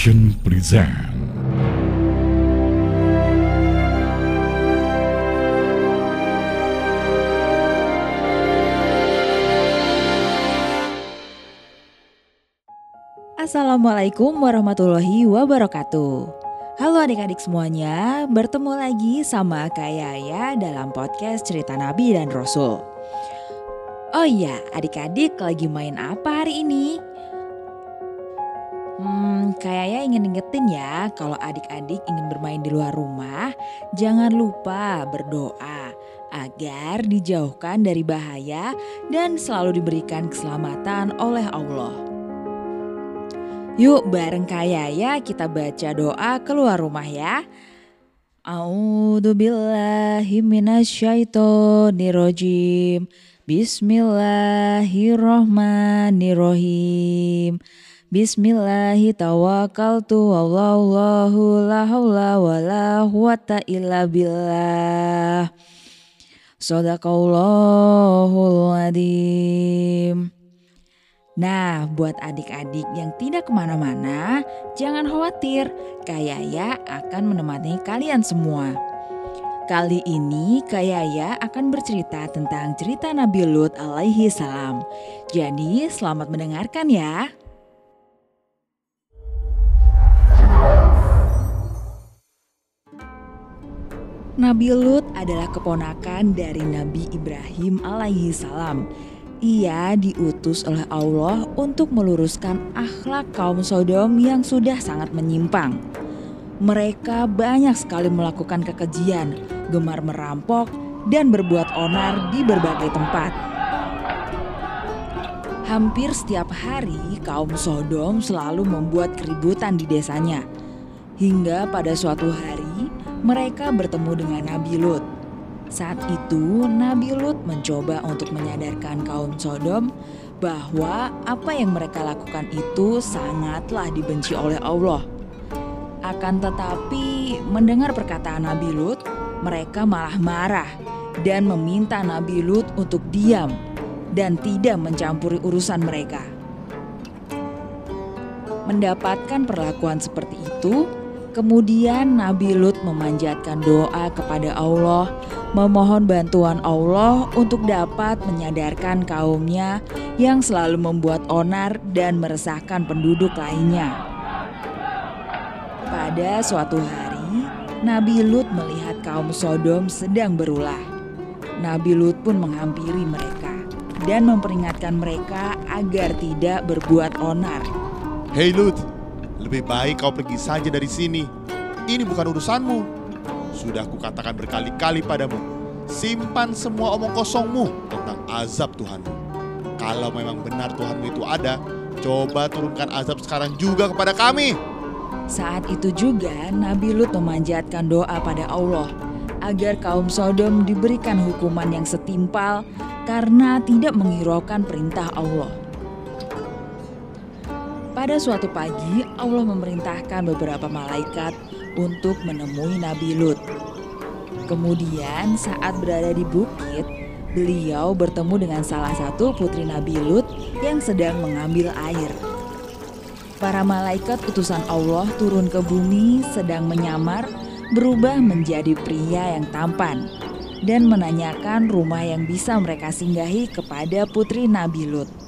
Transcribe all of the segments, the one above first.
Present Assalamualaikum warahmatullahi wabarakatuh. Halo adik-adik semuanya, bertemu lagi sama Kak Yaya dalam podcast Cerita Nabi dan Rasul. Oh iya, adik-adik lagi main apa hari ini? Hmm, Kak Yaya ingin ingetin ya, kalau adik-adik ingin bermain di luar rumah, jangan lupa berdoa agar dijauhkan dari bahaya dan selalu diberikan keselamatan oleh Allah. Yuk bareng Kak ya kita baca doa keluar rumah ya. A'udzu billahi minasyaitonirrajim. Bismillahirrahmanirrahim. Bismillahi tawakkaltu wallahu la haula wala quwata illa billah. Nah, buat adik-adik yang tidak ke mana-mana, jangan khawatir, Kak Yaya akan menemani kalian semua. Kali ini Kak Yaya akan bercerita tentang cerita Nabi Lut alaihi salam. Jadi selamat mendengarkan ya. Nabi Lut adalah keponakan dari Nabi Ibrahim alaihi salam ia diutus oleh Allah untuk meluruskan akhlak kaum Sodom yang sudah sangat menyimpang. Mereka banyak sekali melakukan kekejian, gemar merampok, dan berbuat onar di berbagai tempat. Hampir setiap hari, kaum Sodom selalu membuat keributan di desanya. Hingga pada suatu hari, mereka bertemu dengan Nabi Lut. Saat itu Nabi Lut mencoba untuk menyadarkan kaum Sodom bahwa apa yang mereka lakukan itu sangatlah dibenci oleh Allah. Akan tetapi mendengar perkataan Nabi Lut, mereka malah marah dan meminta Nabi Lut untuk diam dan tidak mencampuri urusan mereka. Mendapatkan perlakuan seperti itu, kemudian Nabi Lut memanjatkan doa kepada Allah memohon bantuan Allah untuk dapat menyadarkan kaumnya yang selalu membuat onar dan meresahkan penduduk lainnya. Pada suatu hari, Nabi Lut melihat kaum Sodom sedang berulah. Nabi Lut pun menghampiri mereka dan memperingatkan mereka agar tidak berbuat onar. Hei Lut, lebih baik kau pergi saja dari sini. Ini bukan urusanmu. Sudah kukatakan berkali-kali padamu, simpan semua omong kosongmu tentang azab Tuhanmu. Kalau memang benar Tuhanmu itu ada, coba turunkan azab sekarang juga kepada kami. Saat itu juga Nabi Lut memanjatkan doa pada Allah agar kaum Sodom diberikan hukuman yang setimpal karena tidak menghiraukan perintah Allah. Pada suatu pagi, Allah memerintahkan beberapa malaikat untuk menemui Nabi Lut. Kemudian saat berada di bukit, beliau bertemu dengan salah satu putri Nabi Lut yang sedang mengambil air. Para malaikat utusan Allah turun ke bumi sedang menyamar berubah menjadi pria yang tampan dan menanyakan rumah yang bisa mereka singgahi kepada putri Nabi Lut.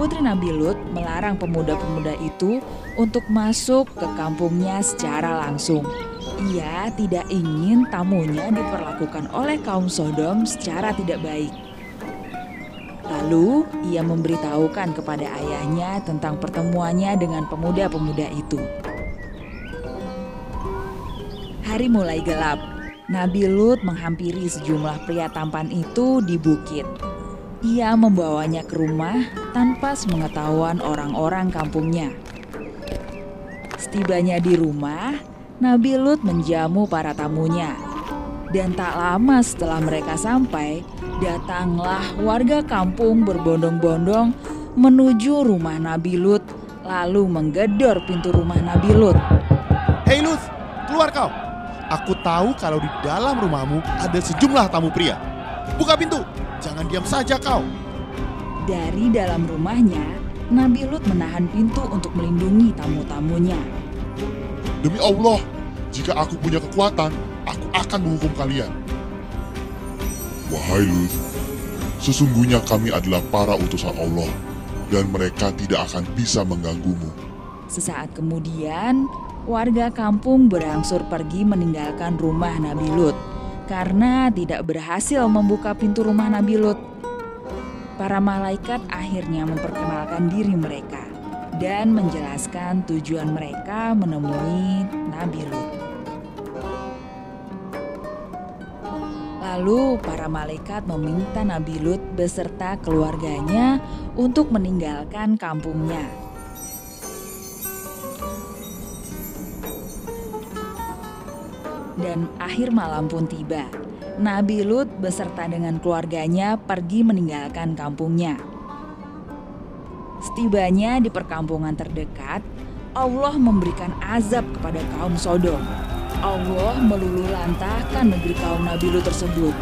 Putri Nabi Lut melarang pemuda-pemuda itu untuk masuk ke kampungnya secara langsung. Ia tidak ingin tamunya diperlakukan oleh kaum Sodom secara tidak baik. Lalu ia memberitahukan kepada ayahnya tentang pertemuannya dengan pemuda-pemuda itu. Hari mulai gelap. Nabi Lut menghampiri sejumlah pria tampan itu di bukit. Ia membawanya ke rumah tanpa sepengetahuan orang-orang kampungnya. Setibanya di rumah, Nabi Lut menjamu para tamunya. Dan tak lama setelah mereka sampai, datanglah warga kampung berbondong-bondong menuju rumah Nabi Lut, lalu menggedor pintu rumah Nabi Lut. Hei Lut, keluar kau. Aku tahu kalau di dalam rumahmu ada sejumlah tamu pria. Buka pintu, Jangan diam saja kau. Dari dalam rumahnya, Nabi Lut menahan pintu untuk melindungi tamu-tamunya. Demi Allah, jika aku punya kekuatan, aku akan menghukum kalian. Wahai Lut, sesungguhnya kami adalah para utusan Allah, dan mereka tidak akan bisa mengganggumu. Sesaat kemudian, warga kampung berangsur pergi meninggalkan rumah Nabi Lut karena tidak berhasil membuka pintu rumah Nabi Lut. Para malaikat akhirnya memperkenalkan diri mereka dan menjelaskan tujuan mereka menemui Nabi Lut. Lalu para malaikat meminta Nabi Lut beserta keluarganya untuk meninggalkan kampungnya. Dan akhir malam pun tiba. Nabi Lut beserta dengan keluarganya pergi meninggalkan kampungnya. Setibanya di perkampungan terdekat, Allah memberikan azab kepada kaum Sodom. Allah melululantahkan negeri kaum Nabi Lut tersebut.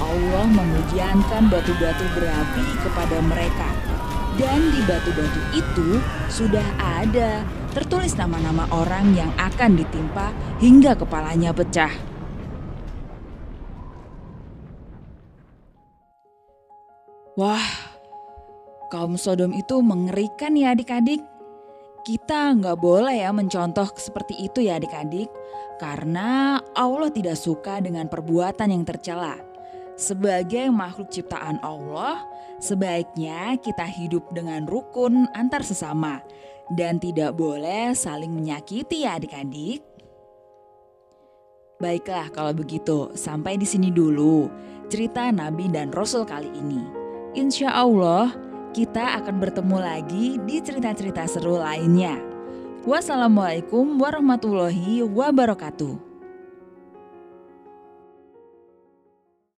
Allah memujiankan batu-batu berapi kepada mereka. Dan di batu-batu itu sudah ada tertulis nama-nama orang yang akan ditimpa hingga kepalanya pecah. Wah, kaum Sodom itu mengerikan ya adik-adik. Kita nggak boleh ya mencontoh seperti itu ya adik-adik. Karena Allah tidak suka dengan perbuatan yang tercela. Sebagai makhluk ciptaan Allah, sebaiknya kita hidup dengan rukun antar sesama. Dan tidak boleh saling menyakiti ya adik-adik. Baiklah kalau begitu, sampai di sini dulu cerita Nabi dan Rasul kali ini. Insya Allah, kita akan bertemu lagi di cerita-cerita seru lainnya. Wassalamualaikum warahmatullahi wabarakatuh.